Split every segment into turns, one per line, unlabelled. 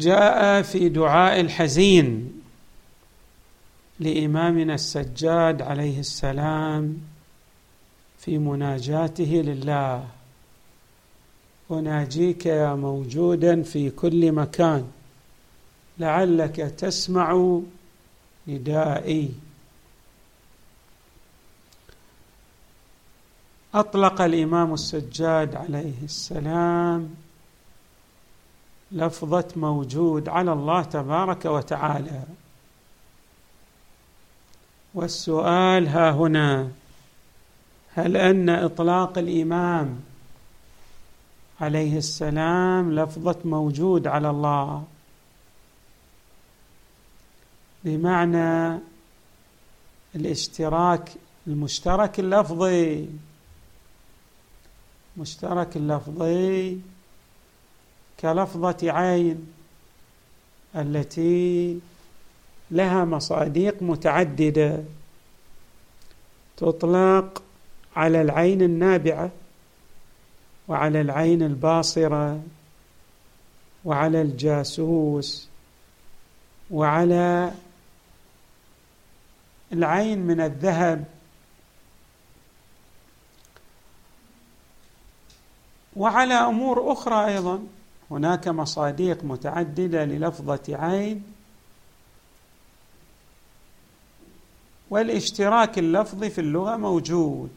جاء في دعاء الحزين لإمامنا السجاد عليه السلام في مناجاته لله. أناجيك يا موجودا في كل مكان لعلك تسمع ندائي. أطلق الإمام السجاد عليه السلام لفظة موجود على الله تبارك وتعالى. والسؤال ها هنا هل أن إطلاق الإمام عليه السلام لفظة موجود على الله؟ بمعنى الاشتراك المشترك اللفظي مشترك اللفظي كلفظة عين التي لها مصاديق متعددة. تطلق على العين النابعة وعلى العين الباصرة وعلى الجاسوس وعلى العين من الذهب. وعلى أمور أخرى أيضا. هناك مصاديق متعددة للفظة عين والاشتراك اللفظي في اللغة موجود.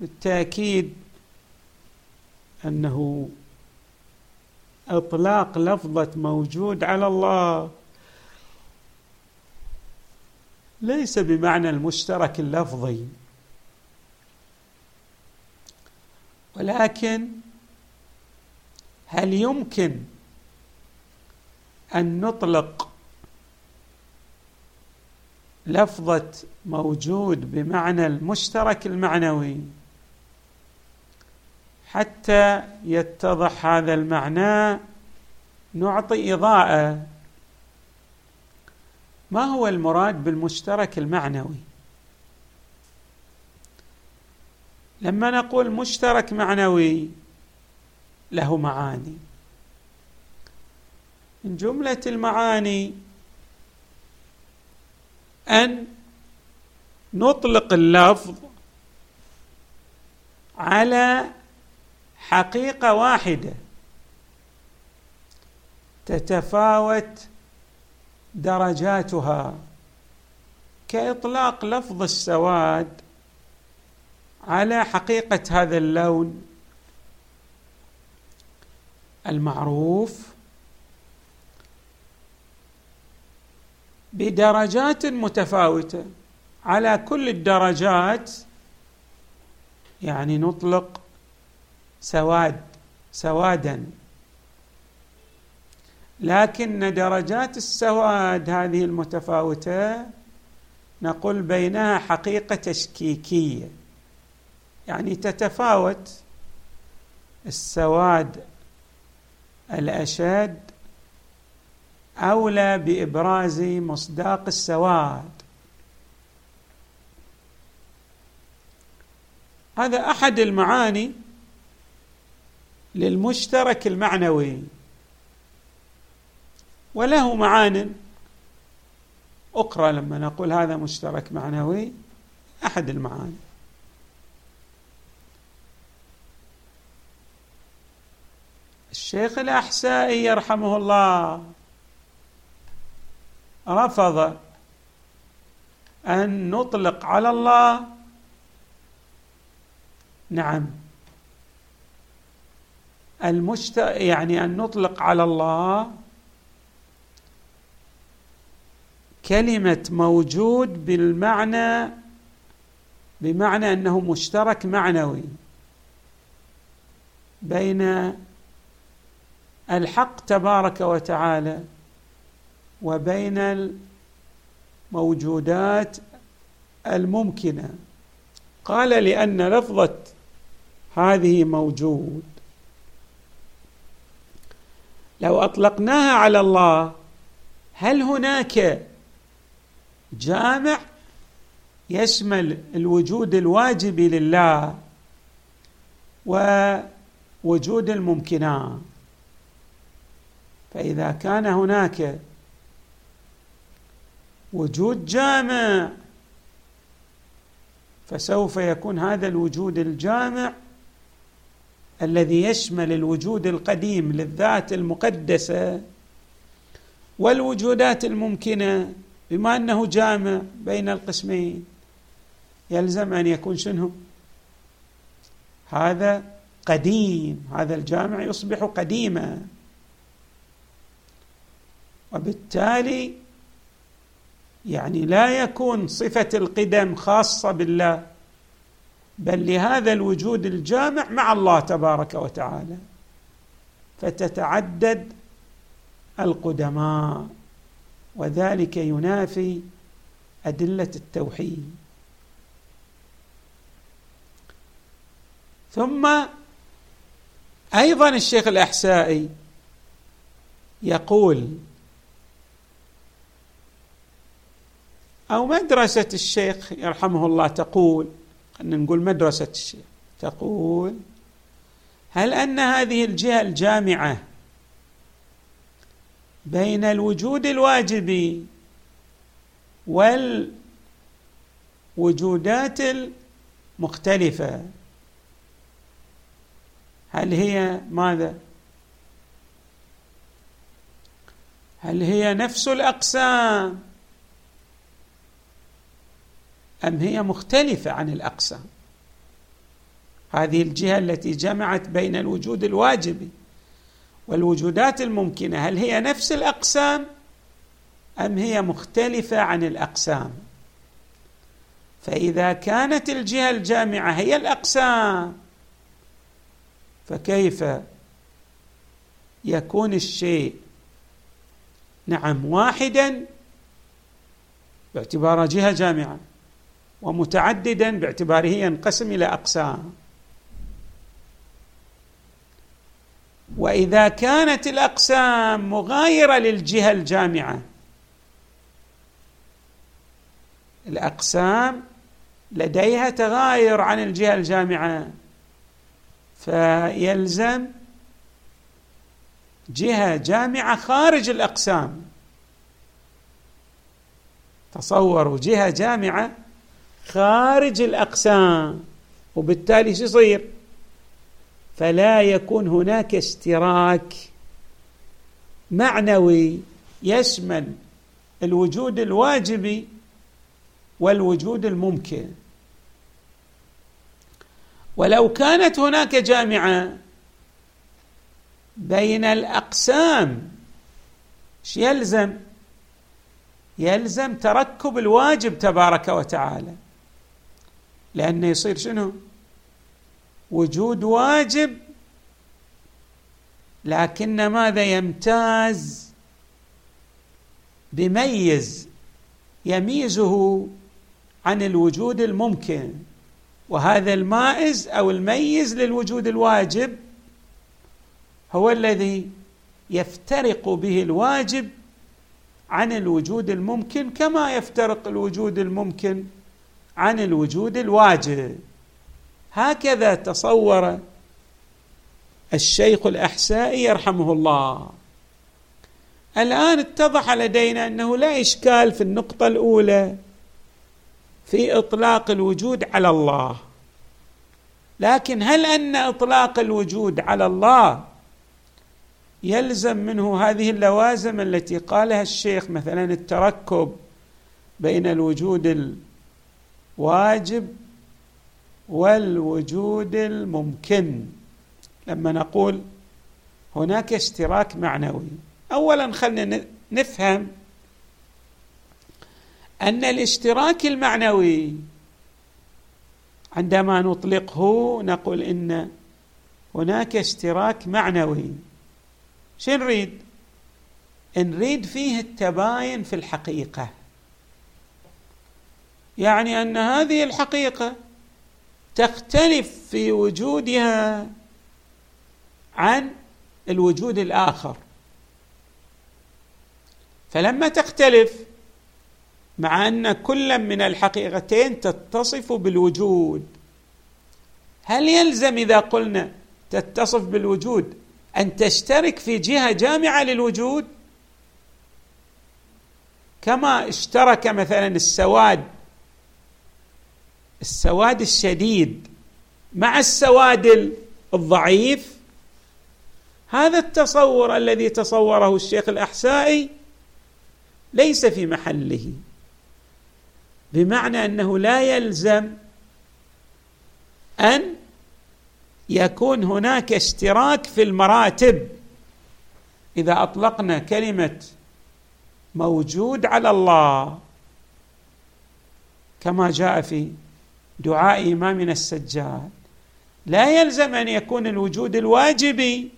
بالتاكيد أنه إطلاق لفظة موجود على الله. ليس بمعنى المشترك اللفظي. ولكن هل يمكن أن نطلق لفظة موجود بمعنى المشترك المعنوي حتى يتضح هذا المعنى؟ نعطي إضاءة. ما هو المراد بالمشترك المعنوي؟ لما نقول مشترك معنوي له معاني. من جملة المعاني أن نطلق اللفظ على حقيقة واحدة. تتفاوت درجاتها. كإطلاق لفظ السواد على حقيقة هذا اللون المعروف بدرجات متفاوتة. على كل الدرجات يعني نطلق سواد سوادا. لكن درجات السواد هذه المتفاوتة نقول بينها حقيقة تشكيكية. يعني تتفاوت السواد الأشد أولى بإبراز مصداق السواد. هذا أحد المعاني للمشترك المعنوي. وله معان أخرى لما نقول هذا مشترك معنوي أحد المعاني. الشيخ الأحسائي يرحمه الله. رفض أن نطلق على الله. نعم. المشت يعني أن نطلق على الله كلمة موجود بالمعنى بمعنى أنه مشترك معنوي بين الحق تبارك وتعالى وبين الموجودات الممكنة. قال لأن لفظة هذه موجود. لو أطلقناها على الله هل هناك جامع يشمل الوجود الواجب لله ووجود الممكنات؟ فإذا كان هناك وجود جامع فسوف يكون هذا الوجود الجامع الذي يشمل الوجود القديم للذات المقدسة والوجودات الممكنة بما أنه جامع بين القسمين. يلزم أن يكون شنو؟ هذا قديم هذا الجامع يصبح قديما. وبالتالي يعني لا يكون صفة القدم خاصة بالله بل لهذا الوجود الجامع مع الله تبارك وتعالى. فتتعدد القدماء وذلك ينافي أدلة التوحيد. ثم أيضا الشيخ الأحسائي يقول أو مدرسة الشيخ يرحمه الله تقول خلينا نقول مدرسة الشيخ تقول هل أن هذه الجهة الجامعة بين الوجود الواجبي والوجودات المختلفة هل هي ماذا؟ هل هي نفس الأقسام؟ أم هي مختلفة عن الاقسام هذه الجهة التي جمعت بين الوجود الواجبي والوجودات الممكنة هل هي نفس الأقسام أم هي مختلفة عن الأقسام؟ فإذا كانت الجهة الجامعة هي الأقسام فكيف يكون الشيء نعم واحدا باعتباره جهة جامعة؟ ومتعددا باعتباره ينقسم إلى أقسام. وإذا كانت الأقسام مغايرة للجهة الجامعة الأقسام لديها تغاير عن الجهة الجامعة فيلزم جهة جامعة خارج الأقسام. تصوروا جهة جامعة خارج الأقسام وبالتالي شو يصير؟ فلا يكون هناك اشتراك معنوي يشمل الوجود الواجبي والوجود الممكن. ولو كانت هناك جامعة بين الأقسام يلزم؟ يلزم تركب الواجب تبارك وتعالى. لأنه يصير شنو؟ وجود واجب. لكن ماذا يمتاز؟ بميز يميزه عن الوجود الممكن. وهذا المائز أو الميز للوجود الواجب هو الذي يفترق به الواجب عن الوجود الممكن كما يفترق الوجود الممكن عن الوجود الواجب هكذا تصور الشيخ الأحسائي يرحمه الله. الآن اتضح لدينا أنه لا إشكال في النقطة الأولى في إطلاق الوجود على الله. لكن هل أن إطلاق الوجود على الله يلزم منه هذه اللوازم التي قالها الشيخ؟ مثلا التركب بين الوجود الواجب والوجود الممكن. لما نقول هناك اشتراك معنوي اولا خلينا نفهم أن الاشتراك المعنوي عندما نطلقه نقول إن هناك اشتراك معنوي. شو نريد؟ نريد فيه التباين في الحقيقة. يعني أن هذه الحقيقة تختلف في وجودها عن الوجود الآخر. فلما تختلف مع أن كل من الحقيقتين تتصف بالوجود هل يلزم إذا قلنا تتصف بالوجود أن تشترك في جهة جامعة للوجود؟ كما اشترك مثلا السواد السواد الشديد مع السواد الضعيف. هذا التصور الذي تصوره الشيخ الأحسائي ليس في محله بمعنى أنه لا يلزم أن يكون هناك اشتراك في المراتب. إذا أطلقنا كلمة موجود على الله كما جاء في دعاء امامنا السجاد. لا يلزم أن يكون الوجود الواجبي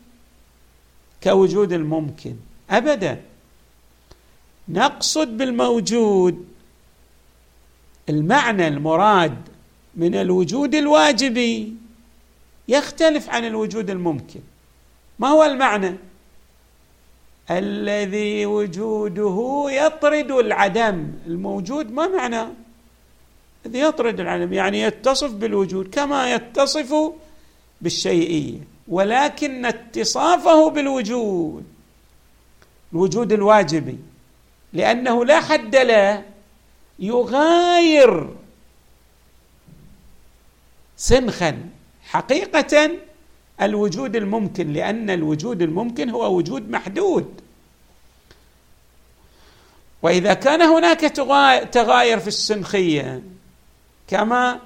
كوجود الممكن ابدا. نقصد بالموجود المعنى المراد من الوجود الواجبي يختلف عن الوجود الممكن. ما هو المعنى؟ الذي وجوده يطرد العدم. الموجود ما معنى؟ الذي يطرد العدم يعني يتصف بالوجود كما يتصف بالشيئيه ولكن اتصافه بالوجود الوجود الواجبي لأنه لا حد له يغاير سنخا حقيقه الوجود الممكن لأن الوجود الممكن هو وجود محدود. وإذا كان هناك تغاير في السنخيه كما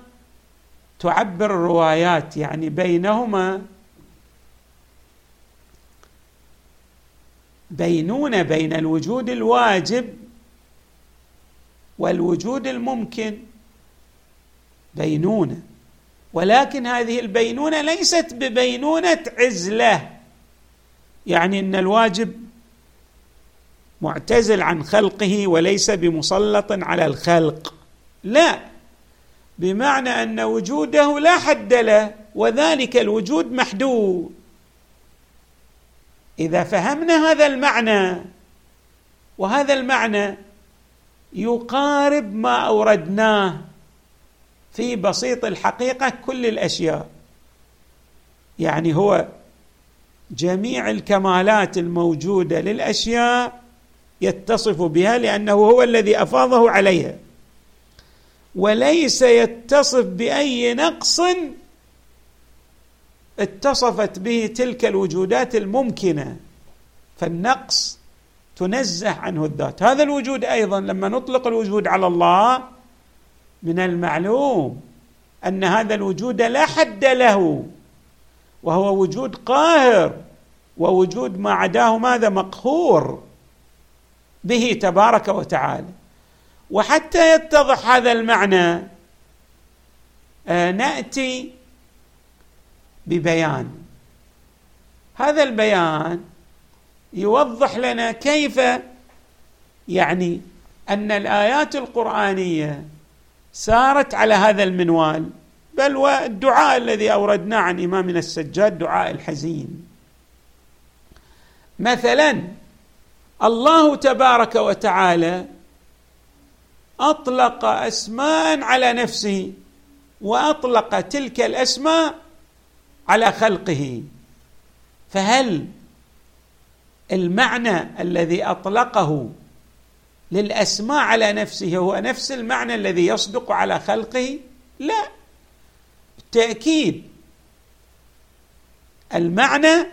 تعبر الروايات يعني بينهما بينونه بين الوجود الواجب والوجود الممكن. بينونه ولكن هذه البينونة ليست ببينونة عزلة يعني إن الواجب معتزل عن خلقه وليس بمسلط على الخلق. لا بمعنى أن وجوده لا حد له وذلك الوجود محدود. إذا فهمنا هذا المعنى وهذا المعنى يقارب ما أوردناه في بسيط الحقيقة كل الأشياء. يعني هو جميع الكمالات الموجودة للأشياء يتصف بها لأنه هو الذي أفاضه عليها. وليس يتصف بأي نقص اتصفت به تلك الوجودات الممكنة. فالنقص تنزه عنه الذات. هذا الوجود أيضا لما نطلق الوجود على الله من المعلوم أن هذا الوجود لا حد له وهو وجود قاهر ووجود ما عداه ماذا؟ مقهور به تبارك وتعالى. وحتى يتضح هذا المعنى آه نأتي ببيان. هذا البيان يوضح لنا كيف يعني أن الآيات القرآنية سارت على هذا المنوال. بل والدعاء الذي أوردناه عن إمامنا السجاد دعاء الحزين. مثلا الله تبارك وتعالى أطلق أسماء على نفسه وأطلق تلك الأسماء على خلقه. فهل المعنى الذي أطلقه للأسماء على نفسه هو نفس المعنى الذي يصدق على خلقه؟ لا. بالتأكيد المعنى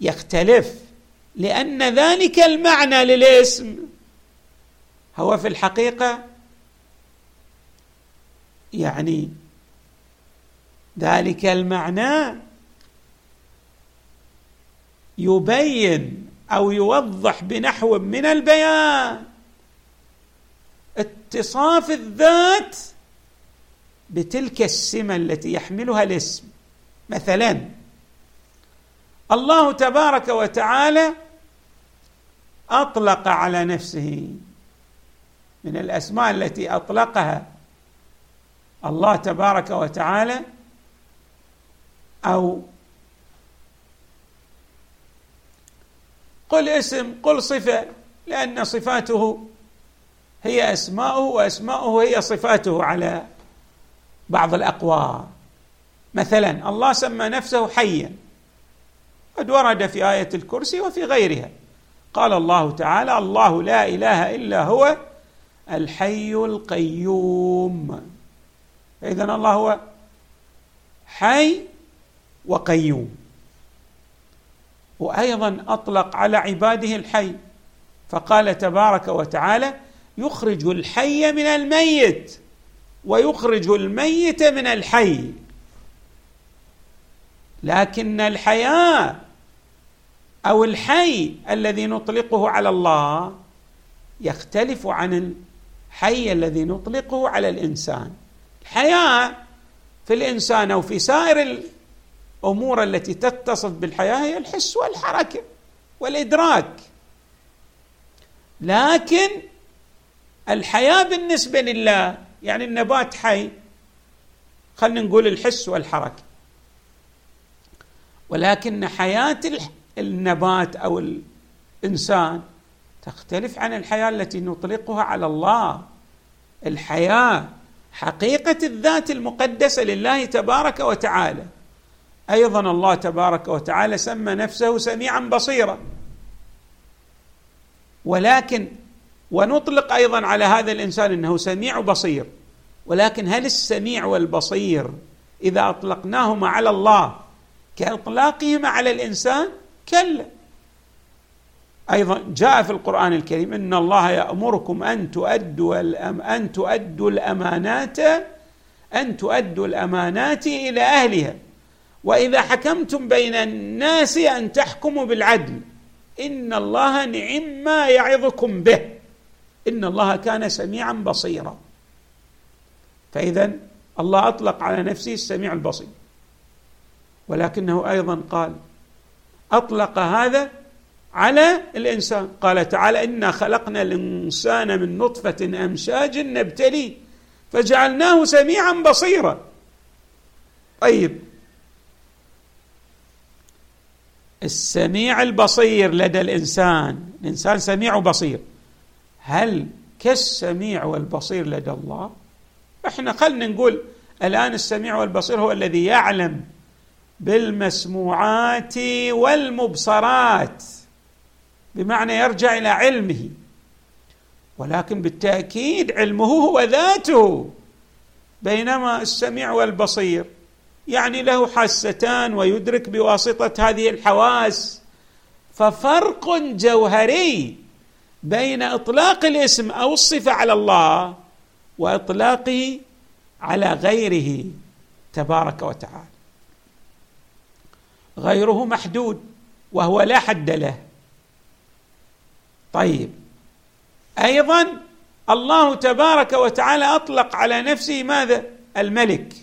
يختلف لأن ذلك المعنى للاسم. هو في الحقيقة يعني ذلك المعنى يبين أو يوضح بنحو من البيان. اتصاف الذات بتلك السمة التي يحملها الاسم. مثلا الله تبارك وتعالى أطلق على نفسه من الأسماء التي أطلقها الله تبارك وتعالى أو قل اسم قل صفة لأن صفاته هي اسماؤه واسماؤه هي صفاته على بعض الأقوال. مثلا الله سمى نفسه حيا. قد ورد في آية الكرسي وفي غيرها. قال الله تعالى الله لا إله إلا هو الحي القيوم. اذا الله هو حي وقيوم. وأيضا أطلق على عباده الحي. فقال تبارك وتعالى يخرج الحي من الميت ويخرج الميت من الحي. لكن الحياة أو الحي الذي نطلقه على الله يختلف عن الحي الذي نطلقه على الإنسان. الحياة في الإنسان أو في سائر الأمور التي تتصف بالحياة هي الحس والحركة والإدراك. لكن الحياة بالنسبة لله يعني النبات حي خلينا نقول الحس والحركة. ولكن حياة النبات أو الإنسان تختلف عن الحياة التي نطلقها على الله. الحياة حقيقة الذات المقدسة لله تبارك وتعالى. أيضا الله تبارك وتعالى سمى نفسه سميعا بصيرا. ولكن ونطلق أيضا على هذا الإنسان إنه سميع بصير. ولكن هل السميع والبصير إذا أطلقناهما على الله كإطلاقهما على الإنسان؟ كلا. أيضا جاء في القرآن الكريم إن الله يأمركم أن تؤدوا الأم أن تؤدوا الأمانات أن تؤدوا الأمانات إلى أهلها. وإذا حكمتم بين الناس أن تحكموا بالعدل إن الله نعم ما يعظكم به. إن الله كان سميعا بصيرا. فاذا الله أطلق على نفسه السميع البصير. ولكنه أيضا قال أطلق هذا على الإنسان. قال تعالى إنا خلقنا الإنسان من نطفة أمشاج نبتلي فجعلناه سميعا بصيرا. طيب. السميع البصير لدى الإنسان الإنسان سميع وبصير. هل كالسميع والبصير لدى الله؟ إحنا خلنا نقول الآن السميع والبصير هو الذي يعلم بالمسموعات والمبصرات. بمعنى يرجع إلى علمه. ولكن بالتأكيد علمه هو ذاته بينما السميع والبصير. يعني له حاستان ويدرك بواسطة هذه الحواس. ففرق جوهري بين إطلاق الاسم أو الصفة على الله وإطلاقه على غيره تبارك وتعالى. غيره محدود وهو لا حد له. طيب. أيضا الله تبارك وتعالى أطلق على نفسه ماذا؟ الملك.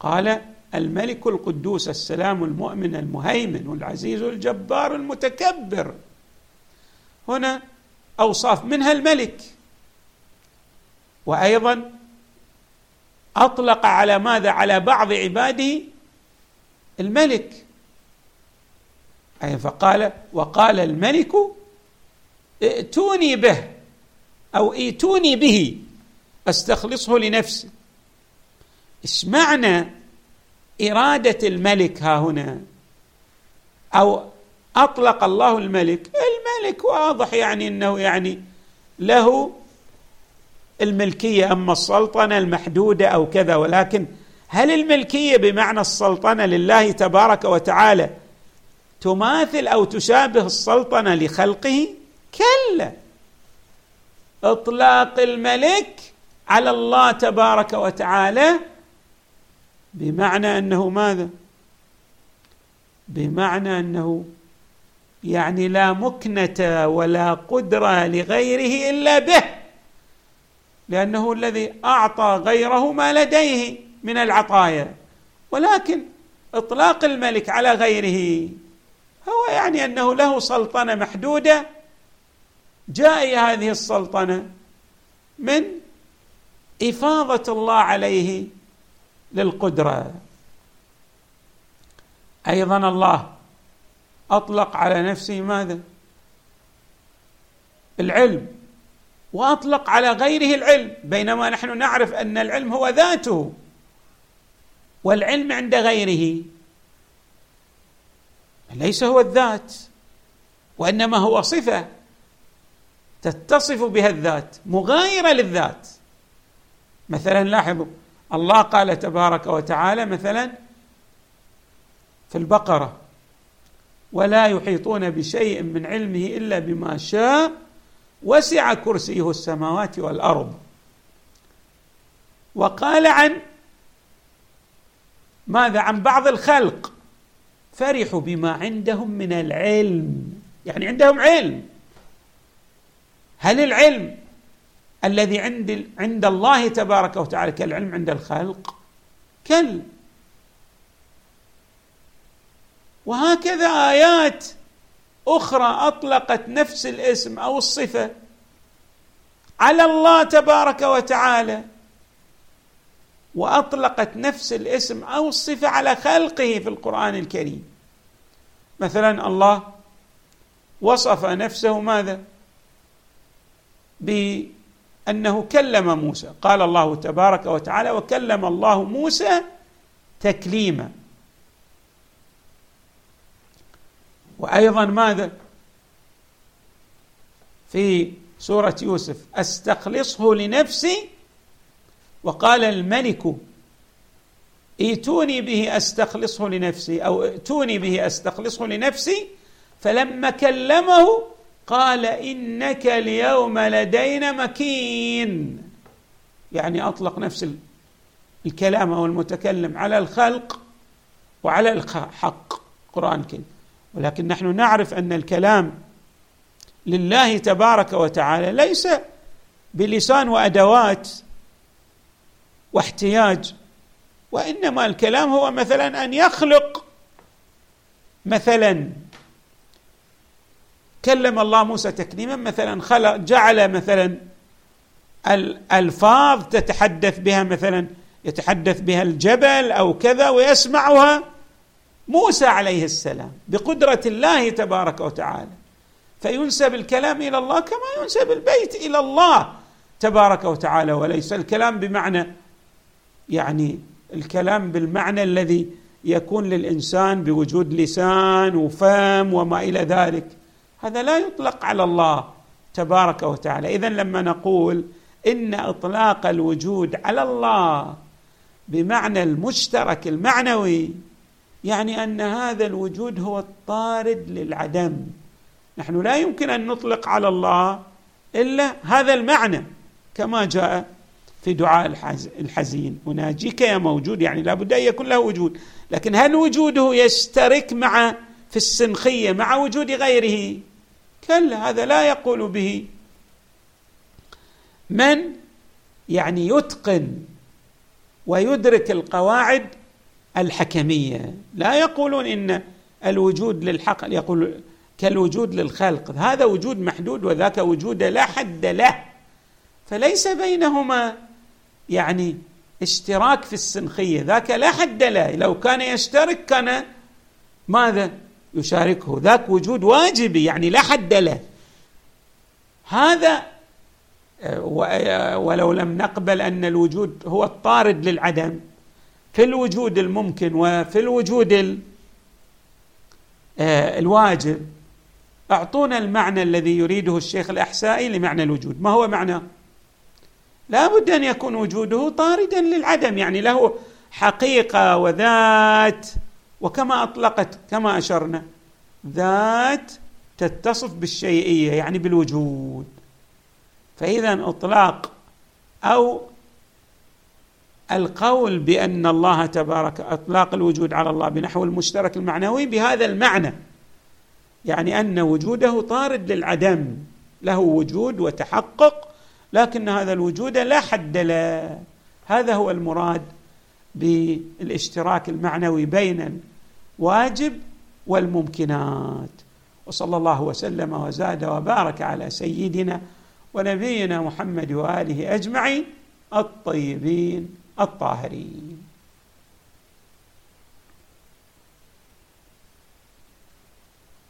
قال الملك القدوس السلام المؤمن المهيمن العزيز الجبار المتكبر. هنا أوصاف منها الملك. وأيضا أطلق على ماذا؟ على بعض عباده الملك. أي فقال وقال الملك ائتوني به أو ائتوني به أستخلصه لنفسي. إيش معنى إرادة الملك ها هنا؟ أو أطلق الله الملك؟ الملك واضح يعني أنه يعني له الملكية أما السلطنة المحدودة أو كذا ولكن هل الملكية بمعنى السلطنة لله تبارك وتعالى تماثل أو تشابه السلطنة لخلقه؟ كلا. إطلاق الملك على الله تبارك وتعالى بمعنى أنه ماذا؟ بمعنى أنه يعني لا مكنة ولا قدرة لغيره إلا به لأنه الذي أعطى غيره ما لديه من العطايا. ولكن إطلاق الملك على غيره هو يعني أنه له سلطنة محدودة جاء هذه السلطنة من إفاضة الله عليه للقدرة. أيضا الله أطلق على نفسه ماذا؟ العلم وأطلق على غيره العلم بينما نحن نعرف أن العلم هو ذاته والعلم عند غيره. ليس هو الذات وإنما هو صفة تتصف بها الذات مغايرة للذات. مثلا لاحظوا الله قال تبارك وتعالى مثلا في البقرة ولا يحيطون بشيء من علمه إلا بما شاء وسع كرسيه السماوات والأرض. وقال عن ماذا؟ عن بعض الخلق. فرحوا بما عندهم من العلم. يعني عندهم علم. هل العلم الذي عند عند الله تبارك وتعالى كالعلم عند الخلق؟ كل. وهكذا آيات أخرى أطلقت نفس الاسم أو الصفة على الله تبارك وتعالى. وأطلقت نفس الاسم أو الصفه على خلقه في القرآن الكريم. مثلا الله وصف نفسه ماذا؟ بأنه كلم موسى. قال الله تبارك وتعالى وكلم الله موسى تكليما. وأيضا ماذا؟ في سورة يوسف أستخلصه لنفسي وقال الملك ائتوني به أستخلصه لنفسي أو ائتوني به أستخلصه لنفسي فلما كلمه قال إنك اليوم لدينا مكين. يعني أطلق نفس الكلام أو المتكلم على الخلق وعلى الحق قرآن الكريم ولكن نحن نعرف أن الكلام لله تبارك وتعالى ليس بلسان وأدوات واحتياج وإنما الكلام هو مثلا أن يخلق. مثلا كلم الله موسى تكليما مثلا خلق جعل مثلا الالفاظ تتحدث بها مثلا يتحدث بها الجبل أو كذا ويسمعها موسى عليه السلام بقدرة الله تبارك وتعالى. فينسب الكلام إلى الله كما ينسب البيت إلى الله تبارك وتعالى وليس الكلام بمعنى يعني الكلام بالمعنى الذي يكون للإنسان بوجود لسان وفم وما إلى ذلك. هذا لا يطلق على الله تبارك وتعالى. اذا لما نقول إن إطلاق الوجود على الله بمعنى المشترك المعنوي يعني أن هذا الوجود هو الطارد للعدم. نحن لا يمكن أن نطلق على الله إلا هذا المعنى كما جاء في دعاء الحزين. أناجيك يا موجود يعني لابد أن يكون له وجود. لكن هل وجوده يشترك مع في السنخية مع وجود غيره؟ كلا هذا لا يقول به. من يعني يتقن ويدرك القواعد الحكمية. لا يقولون إن الوجود للحق يقول كالوجود للخلق. هذا وجود محدود وذاك وجود لا حد له. فليس بينهما يعني اشتراك في السنخية. ذاك لا حد له. لو كان يشترك كان ماذا يشاركه؟ ذاك وجود واجبي يعني لا حد له. هذا ولو لم نقبل أن الوجود هو الطارد للعدم في الوجود الممكن وفي الوجود آه، الواجب. أعطونا المعنى الذي يريده الشيخ الأحسائي لمعنى الوجود. ما هو معنى؟ لا بد أن يكون وجوده طاردا للعدم يعني له حقيقة وذات وكما أطلقت كما أشرنا ذات تتصف بالشيئية يعني بالوجود. فإذا إطلاق أو القول بأن الله تبارك إطلاق الوجود على الله بنحو المشترك المعنوي بهذا المعنى يعني أن وجوده طارد للعدم له وجود وتحقق لكن هذا الوجود لا حد له. هذا هو المراد بالاشتراك المعنوي بين الواجب والممكنات. وصلى الله وسلم وزاد وبارك على سيدنا ونبينا محمد وآله أجمعين الطيبين الطاهرين.